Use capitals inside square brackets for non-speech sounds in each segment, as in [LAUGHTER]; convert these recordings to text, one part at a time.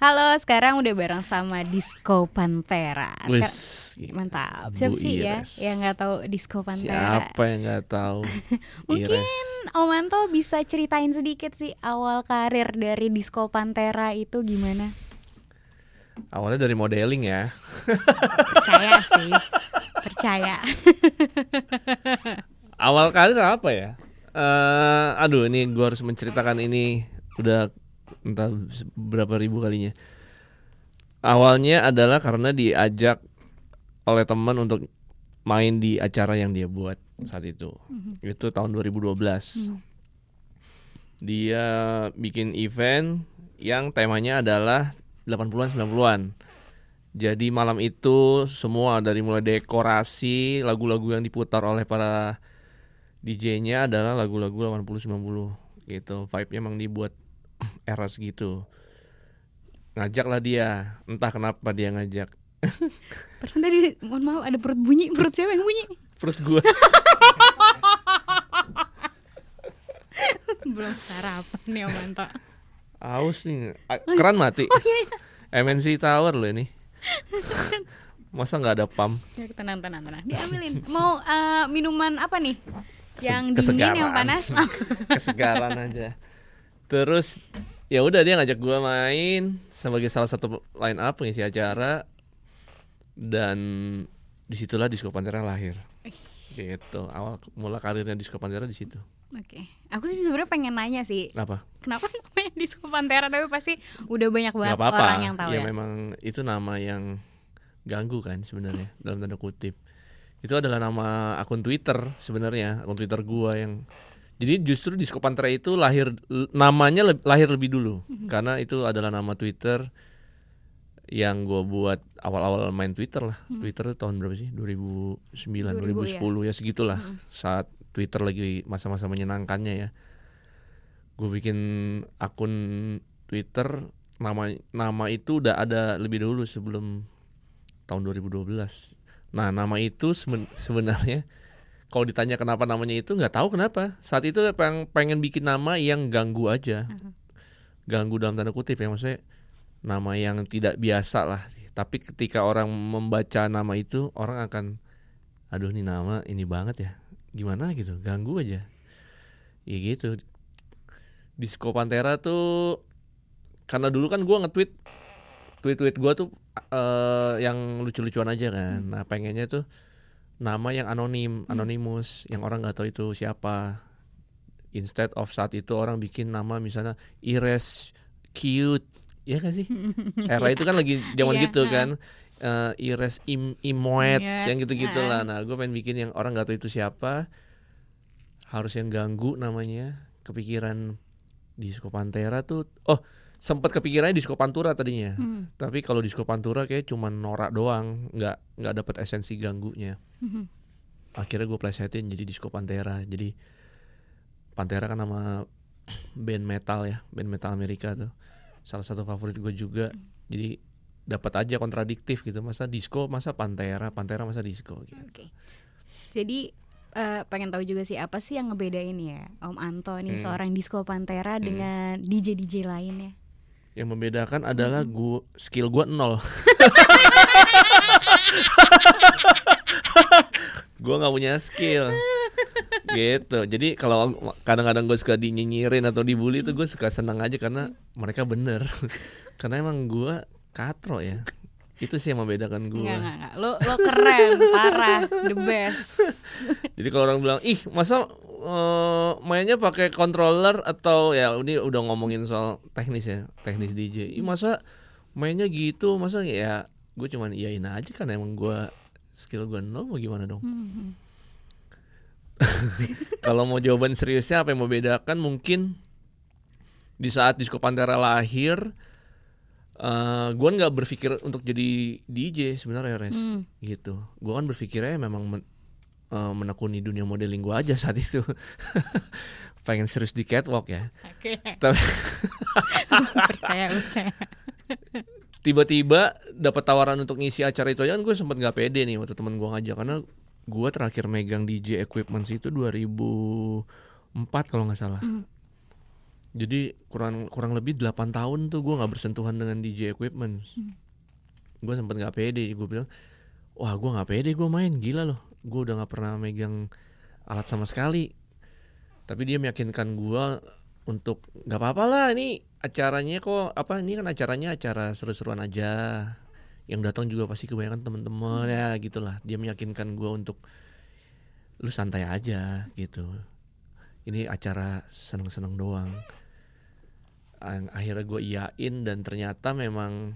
Halo, sekarang udah bareng sama Disco Pantera. Sekar- Wis, Mantap. Siapa sih ya yang nggak tahu Disco Pantera? Siapa yang nggak tahu? [LAUGHS] Mungkin Ires. Om Anto bisa ceritain sedikit sih awal karir dari Disco Pantera itu gimana? Awalnya dari modeling ya. Percaya [LAUGHS] sih, percaya. Awal karir apa ya? Eh, aduh, ini gue harus menceritakan ini udah entah berapa ribu kalinya. Awalnya adalah karena diajak oleh teman untuk main di acara yang dia buat saat itu. Itu tahun 2012. Dia bikin event yang temanya adalah 80-an 90-an. Jadi malam itu semua dari mulai dekorasi, lagu-lagu yang diputar oleh para DJ-nya adalah lagu-lagu 80 90 gitu. Vibe-nya emang dibuat [LAUGHS] eras gitu. Ngajaklah dia, entah kenapa dia ngajak. [LAUGHS] Persen tadi, mohon maaf ada perut bunyi, perut siapa yang bunyi? Perut gua [LAUGHS] Belum sarapan nih Om Anto. aus nih. Keran mati. MNC Tower loh ini. Masa nggak ada pump? Ya, tenang, tenang, tenang. Diambilin. Mau eh, minuman apa nih? Yang dingin, yang panas? Kesegaran aja. Terus ya udah dia ngajak gua main sebagai salah satu line up ngisi acara dan di situlah Disco Pantera lahir. Gitu. Awal mula karirnya Disco Pantera di situ. Oke, aku sih sebenarnya pengen nanya sih, Apa? kenapa [LAUGHS] namanya Disco Pantera tapi pasti udah banyak banget Gak apa-apa. orang yang tahu ya. memang itu nama yang ganggu kan sebenarnya dalam tanda kutip. Itu adalah nama akun Twitter sebenarnya, akun Twitter gua yang jadi justru Disco Pantera itu lahir namanya leb- lahir lebih dulu Mhm. karena itu adalah nama Twitter yang gua buat awal-awal main Twitter lah. Mhm. Twitter tahun berapa sih? 2009, 2000 2010 ya segitulah. Mhm. Saat Twitter lagi masa-masa menyenangkannya ya. Gue bikin akun Twitter nama nama itu udah ada lebih dahulu sebelum tahun 2012. Nah, nama itu seben- sebenarnya kalau ditanya kenapa namanya itu nggak tahu kenapa. Saat itu pengen, pengen bikin nama yang ganggu aja. Ganggu dalam tanda kutip ya maksudnya nama yang tidak biasa lah. Tapi ketika orang membaca nama itu orang akan aduh ini nama ini banget ya. Gimana gitu, ganggu aja. Ya gitu. Disco Pantera tuh karena dulu kan gua nge-tweet tweet-tweet gua tuh eh, yang lucu-lucuan aja kan. Nah, pengennya tuh nama yang anonim, anonimus, yang orang nggak tahu itu siapa. Instead of saat itu orang bikin nama misalnya Ires cute, ya kan sih? [LAUGHS] Era itu kan lagi zaman Iya, gitu kan. Eh, Ires im imoet, Imoet, yang gitu-gitu lah. Nah, gue pengen bikin yang orang nggak tahu itu siapa. Harus yang ganggu namanya. Kepikiran Disco Pantera tuh, oh sempat kepikirannya Disco Pantura tadinya. Hmm. Tapi kalau Disco Pantura kayak cuma norak doang, nggak nggak dapet esensi ganggunya. Mhm. Akhirnya gue plesetin jadi Disco Pantera. Jadi Pantera kan nama [CLEARS THROAT] band metal ya, band metal Amerika tuh. Salah satu favorit gue juga. Jadi dapat aja kontradiktif gitu. Masa disco, masa Pantera, Pantera masa disco gitu. Oke. Jadi eh, pengen tahu juga sih apa sih yang ngebedain ya Om Anto nih Hmm. seorang Disco Pantera dengan DJ DJ lainnya. Yang membedakan adalah gua skill gue nol. [LAUGHS] gue nggak punya skill. Gitu. Jadi kalau kadang-kadang gue suka dinyinyirin atau dibully tuh gue suka senang aja karena mereka bener. [LAUGHS] Karena emang gue katro ya itu sih yang membedakan gue Enggak enggak enggak. Lo lo keren, [LAUGHS] parah, the best. [LAUGHS] jadi kalau orang bilang ih masa eh, mainnya pakai controller atau ya ini udah ngomongin soal teknis ya teknis DJ ih masa mainnya gitu masa ya gue cuman iyain aja kan emang gue skill gue nol mau gimana dong Hmm. [LAUGHS] kalau mau jawaban seriusnya apa yang membedakan mungkin di saat Disco Pantera lahir eh gue nggak berpikir untuk jadi DJ sebenarnya res Hmm. gitu gue kan berpikirnya memang men- eh, menekuni dunia modeling gue aja saat itu [LAUGHS] pengen serius di catwalk ya Oke. tapi [LAUGHS] percaya percaya. tiba-tiba dapat tawaran untuk ngisi acara itu aja kan gue sempet nggak pede nih waktu temen gue ngajak karena gue terakhir megang DJ equipment itu 2004 kalau nggak salah Hmm. Jadi kurang kurang lebih 8 tahun tuh gue nggak bersentuhan dengan DJ equipment. Gue sempet nggak pede, gue bilang, wah gue nggak pede gue main gila loh. Gue udah nggak pernah megang alat sama sekali. Tapi dia meyakinkan gue untuk nggak apa-apa lah ini acaranya kok apa ini kan acaranya acara seru-seruan aja. Yang datang juga pasti kebanyakan teman-teman ya gitulah. Dia meyakinkan gue untuk lu santai aja gitu. Ini acara seneng-seneng doang Ang- akhirnya gue iyain dan ternyata memang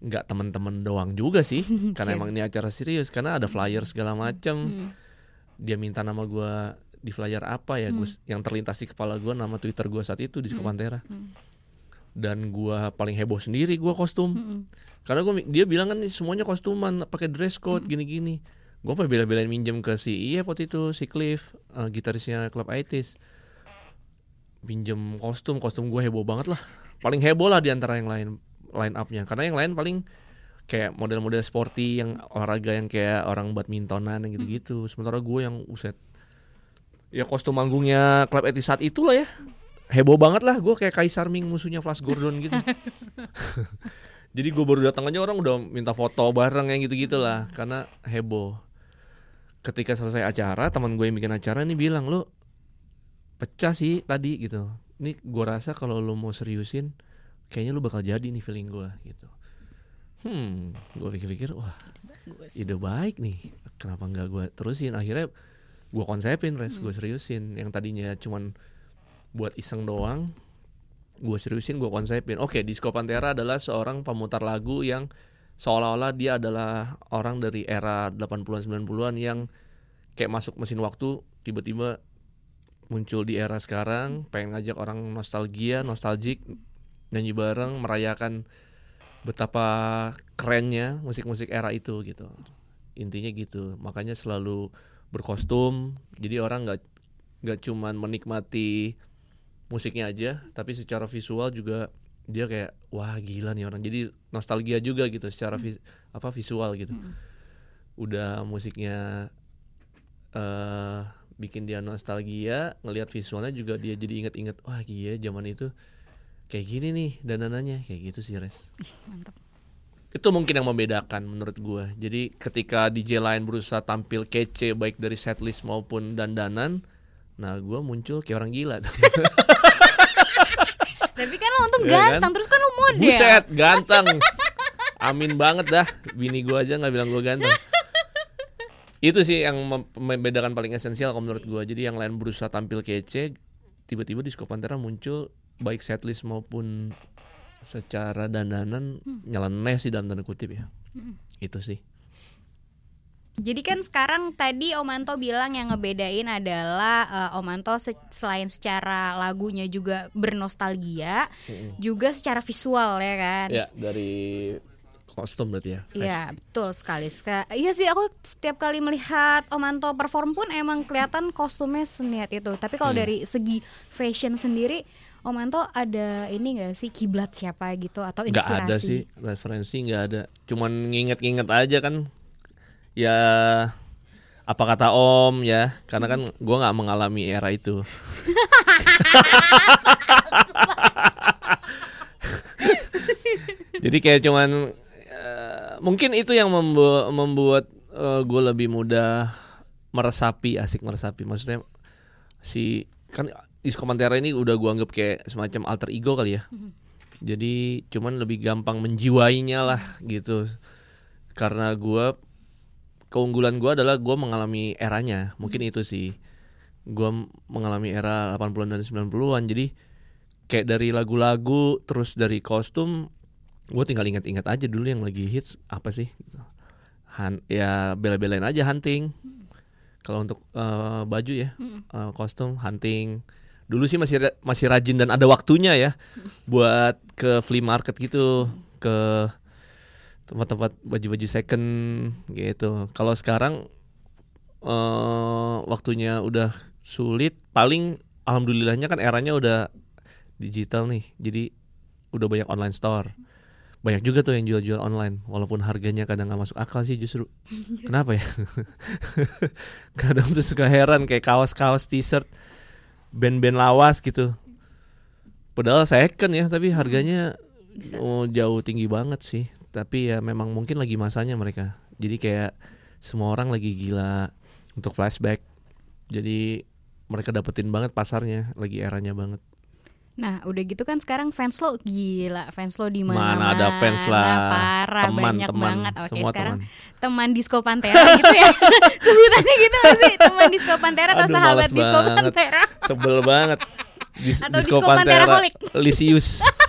nggak teman-teman doang juga sih. [LAUGHS] Karena emang ini acara serius karena ada flyer segala macem. Hmm. dia minta nama gue di flyer apa ya Gus yang terlintas di kepala gue nama twitter gue saat itu di Pantera. Hmm. dan gue paling heboh sendiri gue kostum. Mm-mm. karena gue dia bilang kan semuanya kostuman pakai dress Hmm. code gini-gini. Gue apa bela-belain minjem ke si iya waktu itu si Cliff eh, gitarisnya Club Aitis pinjem kostum kostum gue heboh banget lah. Paling heboh lah di antara yang lain line upnya. Karena yang lain paling kayak model-model sporty yang olahraga yang kayak orang badmintonan yang gitu-gitu. Sementara gue yang uset. Ya kostum manggungnya Aitis saat itulah ya. Heboh banget lah. Gue kayak Kaisar Ming musuhnya Flash Gordon gitu. [LAUGHS] Jadi gue baru datang aja orang udah minta foto bareng yang gitu-gitu lah. Karena heboh. Ketika selesai acara teman gue yang bikin acara ini bilang lu pecah sih tadi gitu. Ini gue rasa kalau lu mau seriusin kayaknya lu bakal jadi nih feeling gue gitu. Hmm gue pikir-pikir wah ide baik nih. Kenapa nggak gue terusin? Akhirnya gue konsepin res gue seriusin. Yang tadinya cuman buat iseng doang gue seriusin gue konsepin. Oke Disco Pantera adalah seorang pemutar lagu yang seolah-olah dia adalah orang dari era 80-an 90-an yang kayak masuk mesin waktu tiba-tiba muncul di era sekarang pengen ngajak orang nostalgia nostalgic nyanyi bareng merayakan betapa kerennya musik-musik era itu gitu. Intinya gitu. Makanya selalu berkostum. Jadi orang nggak nggak cuman menikmati musiknya aja tapi secara visual juga dia kayak wah gila nih orang. Jadi nostalgia juga gitu secara vis- apa visual gitu. Udah musiknya eh bikin dia nostalgia ngelihat visualnya juga dia jadi inget-inget wah iya zaman itu kayak gini nih dandanannya kayak gitu sih res Mantap. itu mungkin yang membedakan menurut gua jadi ketika DJ lain berusaha tampil kece baik dari setlist maupun dandanan nah gua muncul kayak orang gila. [LAUGHS] Tapi kan lo untung kan? ganteng, terus kan lo model. buset ganteng amin banget dah bini gua aja nggak bilang gua ganteng itu sih yang mem- membedakan paling esensial kalau menurut gua. Jadi yang lain berusaha tampil kece tiba-tiba di Pantera muncul baik setlist maupun secara dandanan nyeleneh sih dalam tanda kutip ya. Itu sih. Jadi kan sekarang tadi Omanto bilang yang ngebedain adalah eh, Omanto se- selain secara lagunya juga bernostalgia, juga secara visual ya kan. ya dari kostum berarti ya Iya betul sekali. Ska- Iya sih aku setiap kali melihat Omanto perform pun emang kelihatan kostumnya seniat itu. Tapi kalau Hmm. dari segi fashion sendiri, Omanto ada ini gak sih kiblat siapa gitu atau inspirasi? ada sih referensi nggak ada cuman nginget-nginget aja kan ya apa kata om ya karena kan gua nggak mengalami era itu [LAUGHS] jadi kayak cuman mungkin itu yang membuat membuat gue lebih mudah meresapi asik meresapi. Maksudnya si kan Disco Pantera ini udah gua anggap kayak semacam alter ego kali ya. Jadi cuman lebih gampang menjiwainya lah gitu. Karena gua keunggulan gua adalah gua mengalami eranya. Mungkin itu sih. Gua mengalami era 80-an dan 90-an jadi kayak dari lagu-lagu terus dari kostum gue tinggal ingat-ingat aja dulu yang lagi hits apa sih Han, ya bela-belain aja hunting. Kalau untuk eh, baju ya eh, kostum hunting. Dulu sih masih masih rajin dan ada waktunya ya [LAUGHS] buat ke flea market gitu ke tempat-tempat baju-baju second gitu. Kalau sekarang eh waktunya udah sulit. Paling alhamdulillahnya kan eranya udah digital nih jadi udah banyak online store banyak juga tuh yang jual-jual online walaupun harganya kadang nggak masuk akal sih justru. Kenapa ya? [LAUGHS] Kadang tuh suka heran kayak kaos-kaos t-shirt band-band lawas gitu. Padahal second ya tapi harganya Bisa. oh, jauh tinggi banget sih. Tapi ya memang mungkin lagi masanya mereka. Jadi kayak semua orang lagi gila untuk flashback. Jadi mereka dapetin banget pasarnya lagi eranya banget Nah, udah gitu kan sekarang fans lo gila, fans lo di mana mana ada fans lah Parah, teman banyak teman banget. Oke, semua sekarang teman teman Disco Pantera gitu ya. [LAUGHS] Sebutannya gitu sih? Teman Disco Pantera atau Aduh, sahabat Disco banget. Pantera? sebel banget Dis Atau Disco Pantera Holic. Lisius [LAUGHS]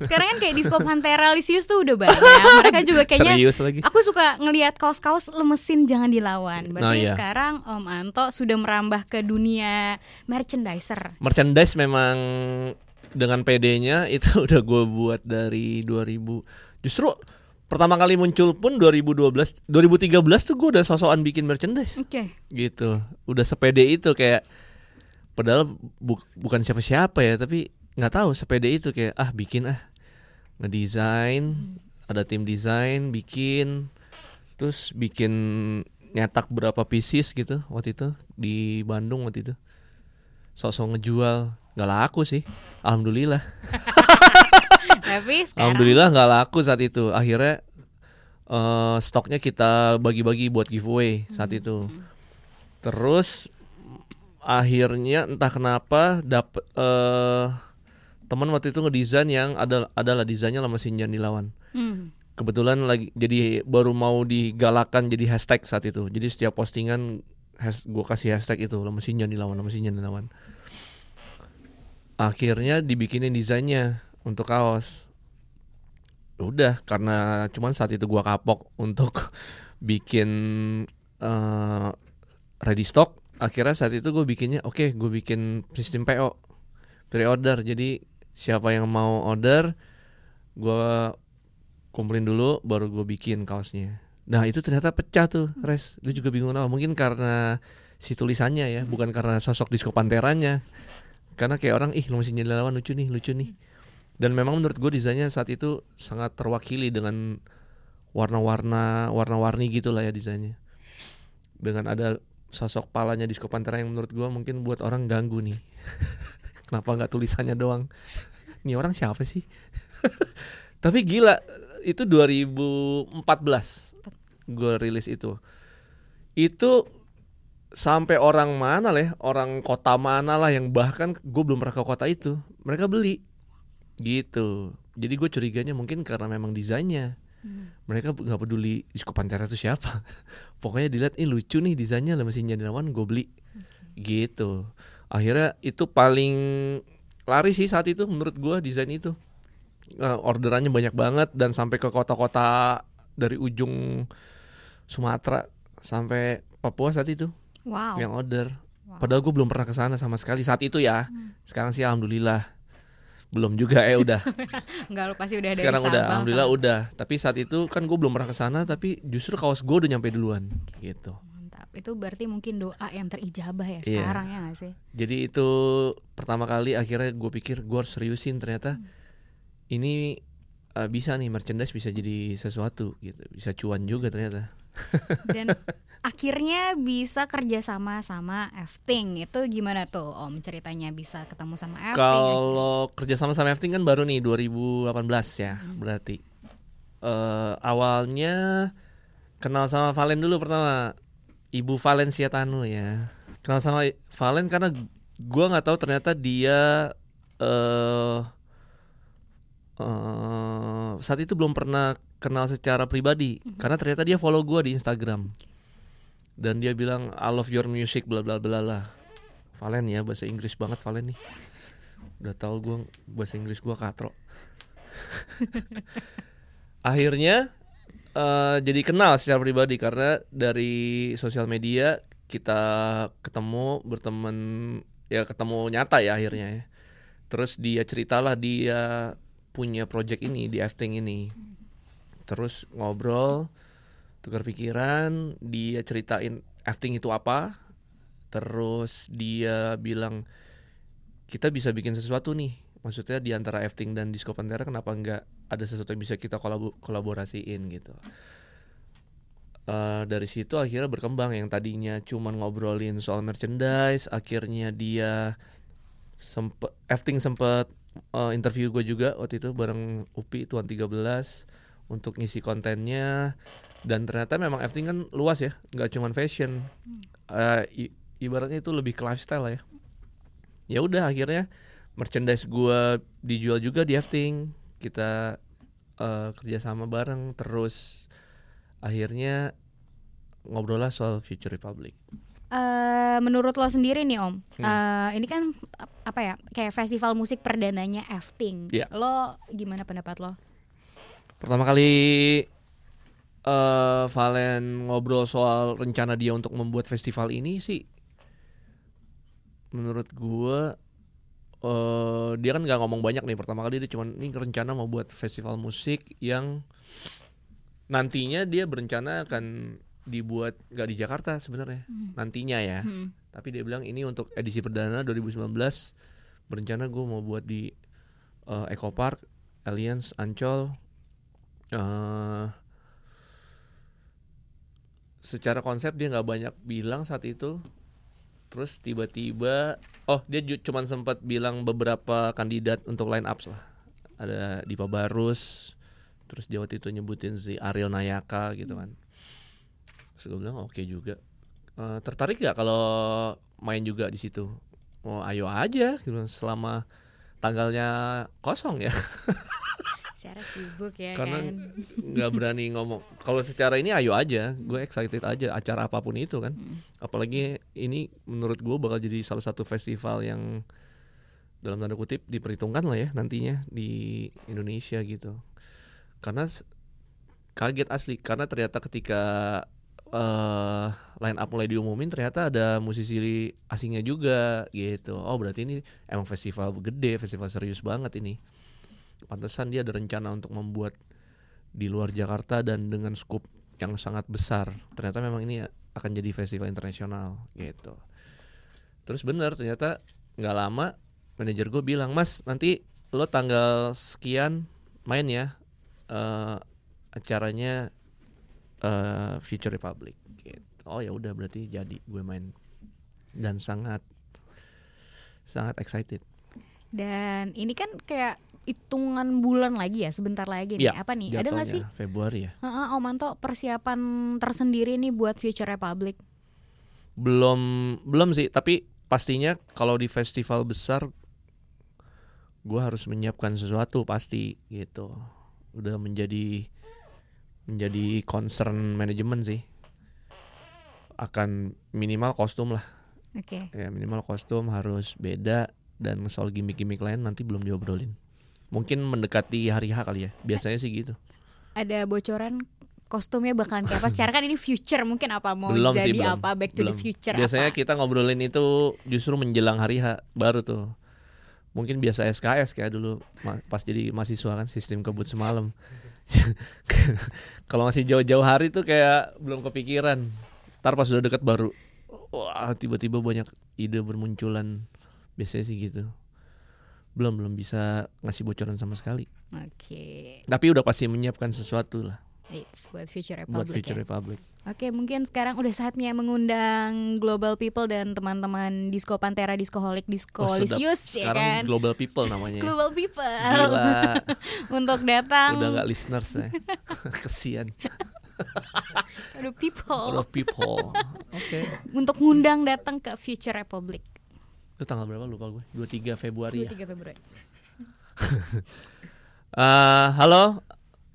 Sekarang kan kayak Disco Pantera Lisius tuh udah banyak. Mereka juga kayaknya serius lagi Aku suka ngelihat kaos-kaos lemesin jangan dilawan. Berarti Oh, iya. sekarang Om Anto sudah merambah ke dunia merchandiser. merchandise memang dengan PD-nya [LAUGHS] itu udah gue buat dari 2000 justru pertama kali muncul pun 2012 2013 tuh gue udah sosokan bikin merchandise Oke. gitu udah sepede itu kayak padahal bu- bukan siapa-siapa ya tapi nggak tahu sepede itu kayak ah bikin ah ngedesain ada tim desain bikin terus bikin nyetak berapa pieces gitu waktu itu di Bandung waktu itu. Sosok ngejual. Nggak laku sih. Alhamdulillah. [LAUGHS] Tapi sekarang alhamdulillah nggak laku saat itu. Akhirnya eh, stoknya kita bagi-bagi buat giveaway saat itu. Terus akhirnya entah kenapa dapet eh teman waktu itu ngedesain yang ada adalah desainnya lama Sinjan dilawan Hmm. kebetulan lagi jadi baru mau digalakan jadi hashtag saat itu. Jadi setiap postingan has, gue kasih hashtag itu lama Sinjan dilawan lama Sinjan dilawan akhirnya dibikinin desainnya untuk kaos. Udah karena cuman saat itu gua kapok untuk [LAUGHS] bikin eh, ready stock akhirnya saat itu gue bikinnya oke gue bikin sistem PO pre-order. Jadi siapa yang mau order gua kumpulin dulu baru gue bikin kaosnya. Nah itu ternyata pecah tuh res. Gue juga bingung kenapa mungkin karena si tulisannya ya bukan karena sosok disco panteranya karena kayak orang ih lu masih lawan lucu nih lucu nih. Dan memang menurut gue desainnya saat itu sangat terwakili dengan warna-warna warna-warni gitu lah ya desainnya. Dengan ada sosok palanya disco pantera yang menurut gue mungkin buat orang ganggu nih [LAUGHS] kenapa nggak tulisannya doang? Ini orang siapa sih? [LAUGHS] Tapi gila itu 2014 gue rilis itu. Itu sampai orang mana lah ya, orang kota mana lah yang bahkan gue belum pernah ke kota itu mereka beli. Gitu. Jadi gue curiganya mungkin karena memang desainnya. Mereka nggak peduli Disco Pantera itu siapa. [LAUGHS] Pokoknya dilihat ini lucu nih desainnya lah mesin jadilawan gue beli. Gitu akhirnya itu paling lari sih saat itu menurut gue desain itu Eh, orderannya banyak banget dan sampai ke kota-kota dari ujung Sumatera sampai Papua saat itu Wow. yang order. Wow. Padahal gue belum pernah ke sana sama sekali saat itu ya. Sekarang sih alhamdulillah belum juga eh udah. [LAUGHS] Enggak lu pasti udah dari Sekarang udah Sabang alhamdulillah sama- udah. Tapi saat itu kan gue belum pernah ke sana tapi justru kaos gue udah nyampe duluan gitu. Itu berarti mungkin doa yang terijabah ya Iya. sekarang ya gak sih? Jadi itu pertama kali akhirnya gue pikir gue harus seriusin ternyata ini eh, bisa nih merchandise bisa jadi sesuatu gitu. Bisa cuan juga ternyata. [LAUGHS] Dan akhirnya bisa kerja sama sama Efting itu gimana tuh Om ceritanya bisa ketemu sama Efting? Kalau kerja sama sama Efting kan baru nih 2018 ya berarti. Eh awalnya kenal sama Valen dulu pertama. Ibu Valencia Tanu ya. Kenal sama Valen karena gua nggak tahu ternyata dia eh eh, saat itu belum pernah kenal secara pribadi. Karena ternyata dia follow gua di Instagram. Dan dia bilang I love your music bla bla bla lah. Valen ya bahasa Inggris banget Valen nih. Udah tahu gua bahasa Inggris gua katro. [LAUGHS] Akhirnya eh, jadi kenal secara pribadi karena dari sosial media kita ketemu berteman ya ketemu nyata ya akhirnya ya. Terus dia ceritalah dia punya project ini di Efting ini. Terus ngobrol tukar pikiran dia ceritain Efting itu apa. Terus dia bilang kita bisa bikin sesuatu nih. Maksudnya di antara Efting dan Disco Pantera kenapa nggak ada sesuatu yang bisa kita kolabo- kolaborasiin gitu. Eh, dari situ akhirnya berkembang yang tadinya cuman ngobrolin soal merchandise akhirnya dia sempet Efting sempet uh, interview gue juga waktu itu bareng Upi Tuan 13 untuk ngisi kontennya. Dan ternyata memang FT kan luas ya nggak cuma fashion. Uh, ibaratnya itu lebih ke lifestyle ya. Ya udah akhirnya merchandise gue dijual juga di Efting kita uh, kerjasama bareng terus akhirnya ngobrol lah soal Future Republic. Uh, menurut lo sendiri nih Om, hmm. uh, ini kan apa ya kayak festival musik perdananya Efting. Yeah. Lo gimana pendapat lo? Pertama kali uh, Valen ngobrol soal rencana dia untuk membuat festival ini sih, menurut gue uh, dia kan nggak ngomong banyak nih pertama kali dia cuma ini rencana mau buat festival musik yang nantinya dia berencana akan dibuat nggak di Jakarta sebenarnya hmm. nantinya ya hmm. tapi dia bilang ini untuk edisi perdana 2019 berencana gue mau buat di uh, Eco Park Alliance Ancol uh, secara konsep dia nggak banyak bilang saat itu terus tiba-tiba oh dia cuma sempat bilang beberapa kandidat untuk line up lah. Ada Dipa Barus terus dia waktu itu nyebutin si Ariel Nayaka gitu kan. Terus gue bilang oke okay juga. Uh, tertarik gak kalau main juga di situ? Oh ayo aja gitu selama tanggalnya kosong ya [LAUGHS] secara sibuk ya karena kan. nggak berani ngomong. Kalau secara ini ayo aja. Gue excited aja acara apa pun itu kan. Hmm. apalagi ini menurut gue bakal jadi salah satu festival yang dalam tanda kutip diperhitungkan lah ya nantinya di Indonesia gitu. Karena kaget asli. Karena ternyata ketika uh, line up mulai diumumin ternyata ada musisi asingnya juga gitu. Oh berarti ini emang festival gede festival serius banget ini pantesan dia ada rencana untuk membuat di luar Jakarta dan dengan skup yang sangat besar. Ternyata memang ini akan jadi festival internasional gitu. Terus bener ternyata nggak lama manajer gue bilang mas nanti lo tanggal sekian main ya uh, acaranya uh, Future Republic. Gitu. Oh ya udah berarti jadi gue main dan sangat sangat excited. Dan ini kan kayak hitungan bulan lagi ya, sebentar lagi nih. Ya, Apa nih? Ada nggak sih? Februari ya. Uh, Om Manto persiapan tersendiri nih buat Future Republic? Belum, belum sih. Tapi pastinya kalau di festival besar, gue harus menyiapkan sesuatu pasti gitu. Udah menjadi menjadi concern manajemen sih. Akan minimal kostum lah. Oke. Okay. Ya minimal kostum harus beda dan soal gimmick-gimmick lain nanti belum diobrolin. Mungkin mendekati hari H kali ya. Biasanya sih gitu. Ada bocoran kostumnya bakalan kayak apa? [LAUGHS] Secara kan ini future mungkin apa mau belum jadi sih, belum. apa back to belum. the future Biasanya apa? kita ngobrolin itu justru menjelang hari H baru tuh. Mungkin biasa SKS kayak dulu pas jadi mahasiswa kan sistem kebut semalam. [LAUGHS] Kalau masih jauh-jauh hari tuh kayak belum kepikiran. Ntar pas udah deket baru wah tiba-tiba banyak ide bermunculan. Biasanya sih gitu belum belum bisa ngasih bocoran sama sekali. Oke. Okay. Tapi udah pasti menyiapkan sesuatu lah. It's buat Future Republic. Buat Future ya? Republic. Oke, okay, mungkin sekarang udah saatnya mengundang global people dan teman-teman Disco Pantera, Discoholic, Disco oh, ya kan. global people namanya. [LAUGHS] global people. Gila. [LAUGHS] Untuk datang. Udah gak listeners ya. [LAUGHS] Kesian. Udah people. Udah people. Oke. Okay. Untuk ngundang datang ke Future Republic itu tanggal berapa? Lupa gue. 23 Februari 23 ya Februari. Uh, [LAUGHS] halo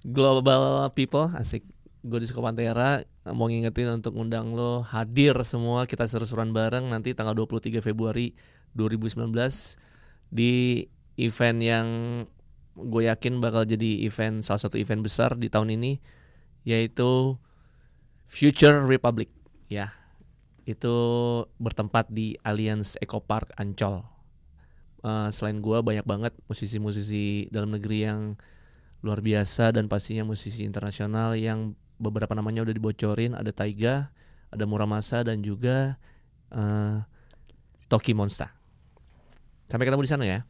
global people. Asik. Gue di Pantera. Mau ngingetin untuk undang lo hadir semua. Kita seru-seruan bareng nanti tanggal 23 Februari 2019 di event yang gue yakin bakal jadi event salah satu event besar di tahun ini yaitu Future Republic. Ya itu bertempat di Alliance Eco Park Ancol. Uh, selain gua banyak banget musisi-musisi dalam negeri yang luar biasa dan pastinya musisi internasional yang beberapa namanya udah dibocorin. Ada Taiga, ada Muramasa dan juga uh, Toki Monster. Sampai ketemu di sana ya.